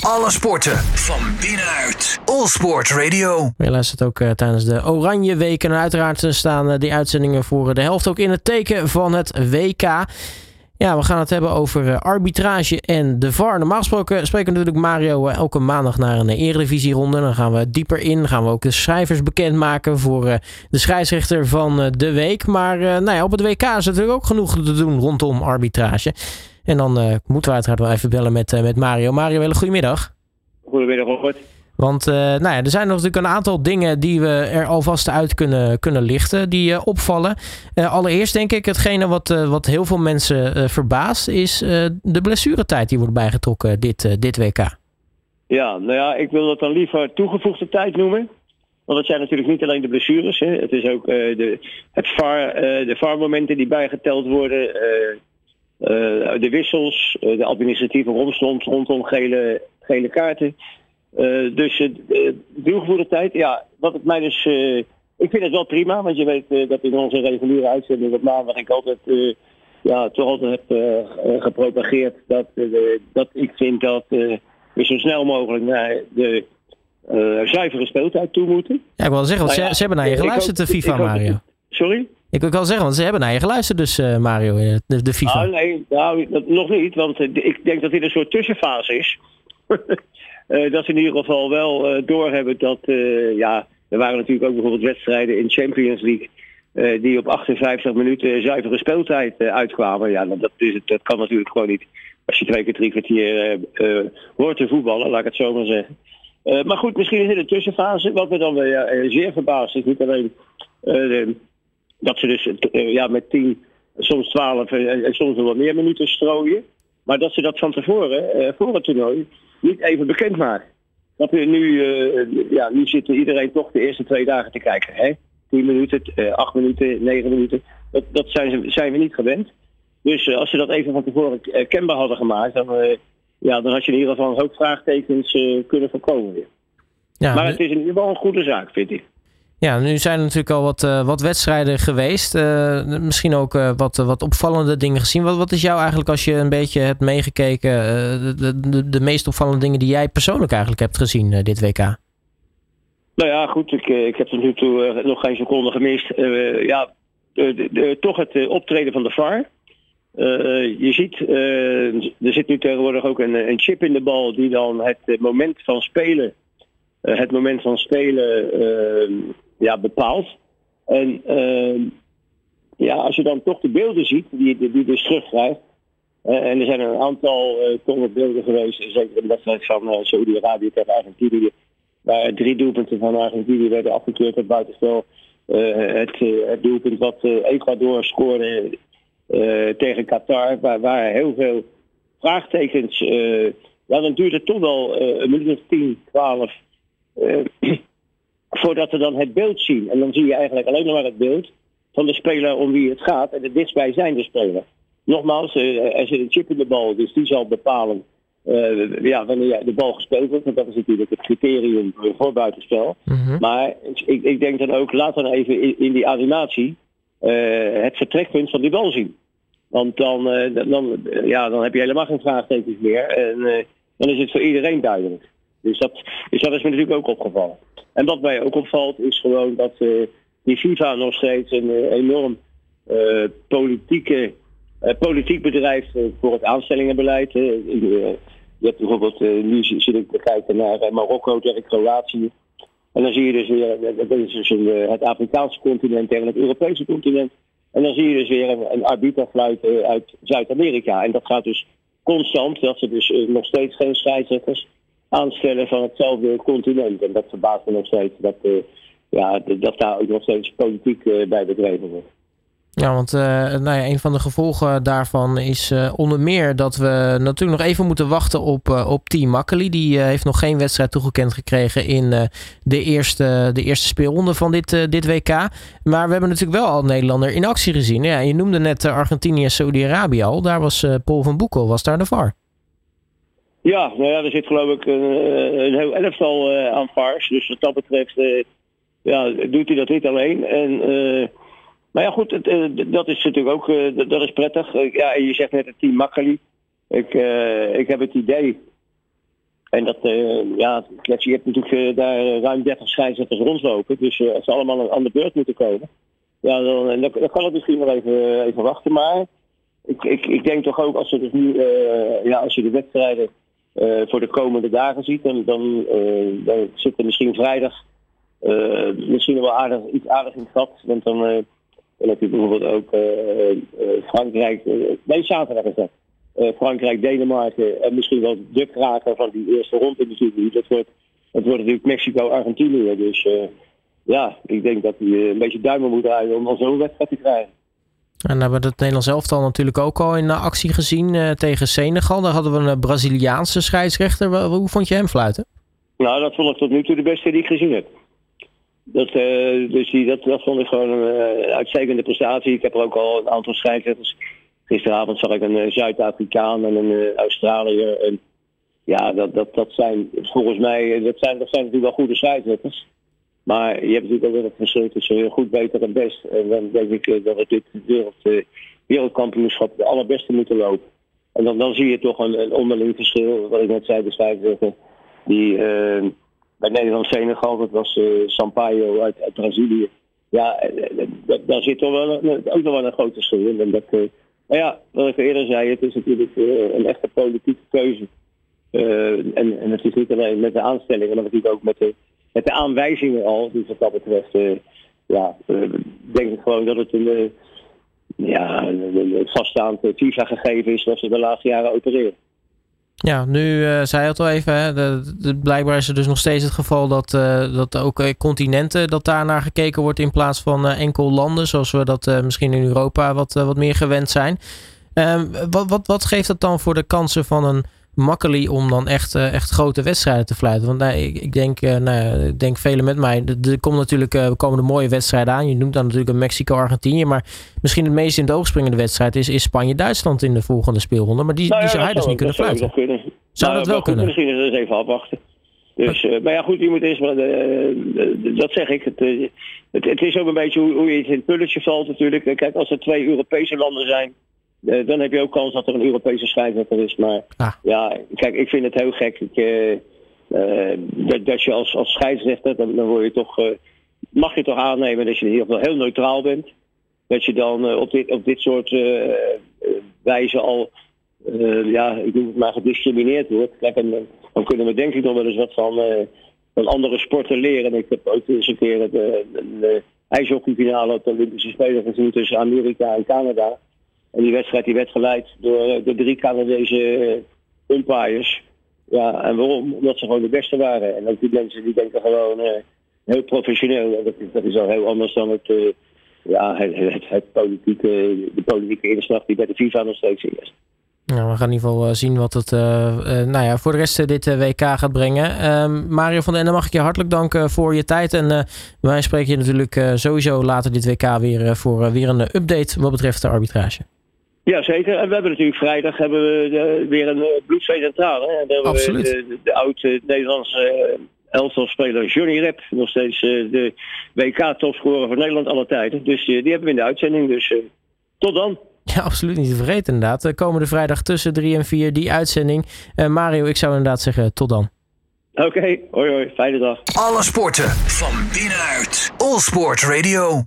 Alle sporten van binnenuit. All Sport Radio. Je luistert ook uh, tijdens de Oranje Weken. En uiteraard staan uh, die uitzendingen voor de helft ook in het teken van het WK. Ja, we gaan het hebben over arbitrage en de VAR. Normaal gesproken spreken we natuurlijk Mario elke maandag naar een eredivisieronde. Dan gaan we dieper in. Gaan we ook de schrijvers bekendmaken voor de scheidsrechter van de week. Maar nou ja, op het WK is natuurlijk ook genoeg te doen rondom arbitrage. En dan uh, moeten we uiteraard wel even bellen met, uh, met Mario. Mario, hele goedemiddag. Goedemiddag, Robert. Want uh, nou ja, er zijn nog natuurlijk een aantal dingen die we er alvast uit kunnen, kunnen lichten, die opvallen. allereerst denk ik, hetgene wat, wat heel veel mensen verbaast, is de blessuretijd die wordt bijgetrokken dit, dit WK. Ja, nou ja, ik wil dat dan liever toegevoegde tijd noemen. Want het zijn natuurlijk niet alleen de blessures. Hè. Het is ook de, het VAR, de VAR-momenten die bijgeteld worden. Eh, de wissels, eh, de administratieve romslomp rondom gele, gele kaarten. Uh, dus de deelgevoerde tijd, ja, wat het mij dus. ik vind het wel prima, want je weet dat in onze reguliere uitzending op maandag ik altijd. ja, toch altijd heb gepropageerd dat, dat ik vind dat we zo snel mogelijk naar de zuivere speeltijd toe moeten. Ja, ik wil zeggen, want nou ze, hebben naar je geluisterd, de FIFA, Mario. Sorry? Ik wil wel zeggen, want ze hebben naar je geluisterd dus, uh, Mario, eh, de, de FIFA. Ah, nee, nou, nog niet. Want uh, ik denk dat dit een soort tussenfase is. uh, dat ze in ieder geval wel doorhebben dat... ja, er waren natuurlijk ook bijvoorbeeld wedstrijden in Champions League... die op 58 minuten zuivere speeltijd uitkwamen. Ja, dat, is, dat kan natuurlijk gewoon niet. Als je twee keer drie kwartier hoort te voetballen, laat ik het zo maar zeggen. maar goed, misschien is dit een tussenfase. Wat me dan weer zeer verbaast is niet alleen... dat ze dus uh, ja, met 10, soms 12 en, en soms nog wat meer minuten strooien. Maar dat ze dat van tevoren, uh, voor het toernooi, niet even bekend maken. Dat we nu, ja, nu zit iedereen toch de eerste twee dagen te kijken. Hè? 10 minuten, 8 minuten, 9 minuten. Dat, dat zijn, ze, zijn we niet gewend. Dus als ze dat even van tevoren kenbaar hadden gemaakt, dan, ja, dan had je in ieder geval een hoop vraagtekens kunnen voorkomen weer. Ja, maar het is in ieder geval een goede zaak, vind ik. Ja, nu zijn er natuurlijk al wat, uh, wat wedstrijden geweest. Uh, misschien ook uh, wat, wat opvallende dingen gezien. Wat, wat is jou eigenlijk, als je een beetje hebt meegekeken, de, de, de meest opvallende dingen die jij persoonlijk eigenlijk hebt gezien dit WK? Nou ja, goed. Ik, ik heb tot nu toe nog geen seconde gemist. ja, de, toch het optreden van de VAR. je ziet, er zit nu tegenwoordig ook een, een chip in de bal die dan het moment van spelen het moment van spelen ja, bepaald. En uh, ja, als je dan toch de beelden ziet, die, die, dus terugkrijgt. Uh, en er zijn een aantal uh, beelden geweest, zeker in de wedstrijd van uh, Saudi-Arabië tegen Argentinië. Waar drie doelpunten van Argentinië werden afgekeurd op buitenspel. het, het doelpunt wat Ecuador scoorde tegen Qatar, waar, waar heel veel vraagtekens. ja, dan duurt het toch wel een minuut of 10, 12 voordat we dan het beeld zien. En dan zie je eigenlijk alleen nog maar het beeld van de speler om wie het gaat en de dichtstbij zijnde speler. Nogmaals, uh, er zit een chip in de bal, dus die zal bepalen uh, ja, wanneer de bal gespeeld wordt. Want dat is natuurlijk het criterium voor buitenspel. Mm Maar ik, ik, denk dan ook, laat dan even in, in die animatie uh, het vertrekpunt van die bal zien. Want dan, dan, ja, dan heb je helemaal geen vraagtekens meer. En dan is het voor iedereen duidelijk. Dus dat, dus dat is me natuurlijk ook opgevallen. En wat mij ook opvalt is gewoon dat uh, die FIFA nog steeds een uh, enorm uh, politieke, politiek bedrijf voor het aanstellingenbeleid. je hebt bijvoorbeeld, nu zit ik te kijken naar Marokko tegen Kroatië. En dan zie je dus weer, dat is dus het Afrikaanse continent tegen het Europese continent. En dan zie je dus weer een, een uit Zuid-Amerika. En dat gaat dus constant, dat ze dus nog steeds geen scheidsrechters aanstellen van hetzelfde continent. En dat verbaast me nog steeds dat, uh, ja, dat daar ook nog steeds politiek uh, bij bedreven wordt. Ja, want uh, nou ja, een van de gevolgen daarvan is onder meer dat we natuurlijk nog even moeten wachten op, op Team Makkeli. Die heeft nog geen wedstrijd toegekend gekregen in de, eerste, de eerste speelronde van dit, dit WK. Maar we hebben natuurlijk wel al Nederlander in actie gezien. Ja, je noemde net Argentinië en Saudi-Arabië al. Daar was Paul van Boekel, was daar de VAR. Ja, nou ja, er zit geloof ik een, eh, een heel elftal uh, aan vars. Dus wat dat betreft uh, ja, doet hij dat niet alleen. En, uh, maar ja goed, het, dat is natuurlijk ook dat is prettig. ja, je zegt net het team Makkeli. Ik, ik heb het idee En dat, ja, je hebt natuurlijk daar ruim 30 scheidsrechters rondlopen. Dus als ze allemaal aan de beurt moeten komen. Ja, dan, dan, dan kan het misschien wel even, even wachten. Maar ik, ik, ik denk toch ook als, we dus nu, ja, als je de wedstrijden voor de komende dagen ziet, dan, dan, dan zit er misschien vrijdag misschien wel aardig, iets aardig in het gat. Want dan en heb je bijvoorbeeld ook Frankrijk, nee zaterdag is. Frankrijk, Denemarken en misschien wel de kraker van die eerste ronde natuurlijk. Dat wordt, dat wordt natuurlijk Mexico, Argentinië. Dus ja, ik denk dat hij een beetje duimen moet draaien om al zo'n wedstrijd te krijgen. En we hebben het Nederlands elftal natuurlijk ook al in actie gezien uh, tegen Senegal. Daar hadden we een Braziliaanse scheidsrechter. Hoe vond je hem fluiten? Nou, dat vond ik tot nu toe de beste die ik gezien heb. Dat, uh, dus die, dat, vond ik gewoon een uitstekende prestatie. Ik heb er ook al een aantal scheidsrechters. Gisteravond zag ik een Zuid-Afrikaan en een Australiër. En ja, dat, dat, dat zijn volgens mij dat zijn, dat zijn natuurlijk wel goede scheidsrechters. Maar je hebt natuurlijk ook weer het verschil tussen goed, beter en best. En dan denk ik dat we dit wereld, wereldkampioenschap de allerbeste moeten lopen. En dan, dan zie je toch een, een onderling verschil. Wat ik net zei, de scheidsrechter die bij Nederland-Senegal, dat was Sampaio uit, Brazilië. Ja, eh, eh, daar zit toch wel een, ook nog wel een grote verschil in. En dat, nou ja, wat ik eerder zei, het is natuurlijk een echte politieke keuze. en, en het is niet alleen met de aanstellingen, maar natuurlijk ook met de, met de aanwijzingen al. Dus wat dat betreft, ja, denk ik gewoon dat het een, ja, een vaststaand FIFA-gegeven is dat ze de laatste jaren opereren. Ja, nu uh, zei het al even, hè, blijkbaar is er dus nog steeds het geval dat, uh, dat ook uh, continenten, dat daar naar gekeken wordt in plaats van enkel landen, zoals we dat misschien in Europa wat, wat meer gewend zijn. Ehm, wat, wat, wat geeft dat dan voor de kansen van een makkelijk om dan echt, uh, echt grote wedstrijden te fluiten. Want nee, ik, ik denk, uh, nou, ik denk velen met mij. Er komt natuurlijk, uh, komen de mooie wedstrijden aan. Je noemt dan natuurlijk een Mexico-Argentinië. Maar misschien het meest in de oog springende wedstrijd is, is Spanje-Duitsland in de volgende speelronde. Maar die, nou ja, die zou hij dus niet kunnen fluiten. Zou, kunnen. zou nou, dat wel kunnen? Misschien is het even afwachten. Dus, uh, maar ja, goed, je moet eerst maar, uh, dat zeg ik. Het, het, het, is ook een beetje hoe, hoe je het in het pulletje valt natuurlijk. Kijk, als er twee Europese landen zijn, uh, dan heb je ook kans dat er een Europese scheidsrechter is. Maar ah. ja, kijk, ik vind het heel gek. Ik, uh, uh, dat, dat, je als, als scheidsrechter, dan, dan word je toch, mag je toch aannemen dat je in ieder geval heel neutraal bent. Dat je dan op, dit, op dit soort wijze al, ja, ik noem het maar, gediscrimineerd wordt. Kijk, en, dan kunnen we denk ik nog wel eens wat van, van andere sporten leren. Ik heb ook eens een keer het, een ijshockeyfinale op de Olympische Spelen gezien tussen Amerika en Canada. En die wedstrijd die werd geleid door eh, de drie Canadese eh, umpires. Ja, en waarom? Omdat ze gewoon de beste waren. En ook die mensen die denken gewoon uh, heel professioneel. Dat is, dat al heel anders dan het, ja, het, het, politieke, de politieke inslag die bij de FIFA nog steeds is. Nou, we gaan in ieder geval zien wat het nou ja, voor de rest dit WK gaat brengen. Ehm, Mario van den Ende, mag ik je hartelijk danken voor je tijd. En wij spreken je natuurlijk sowieso later dit WK weer voor weer een update wat betreft de arbitrage. Ja, zeker. En we hebben natuurlijk vrijdag hebben we weer een uh, bloedzweet en tranen. Absoluut. We de, de oud-Nederlandse uh, speler Johnny Rep. Nog steeds uh, de WK-topscorer van Nederland alle tijden. Dus die hebben we in de uitzending. Dus tot dan. Ja, absoluut niet te vergeten inderdaad. Komende vrijdag tussen 3 en 4 die uitzending. Mario, ik zou inderdaad zeggen tot dan. Oké, okay. hoi hoi. Fijne dag. Alle sporten van binnenuit. All Sport Radio.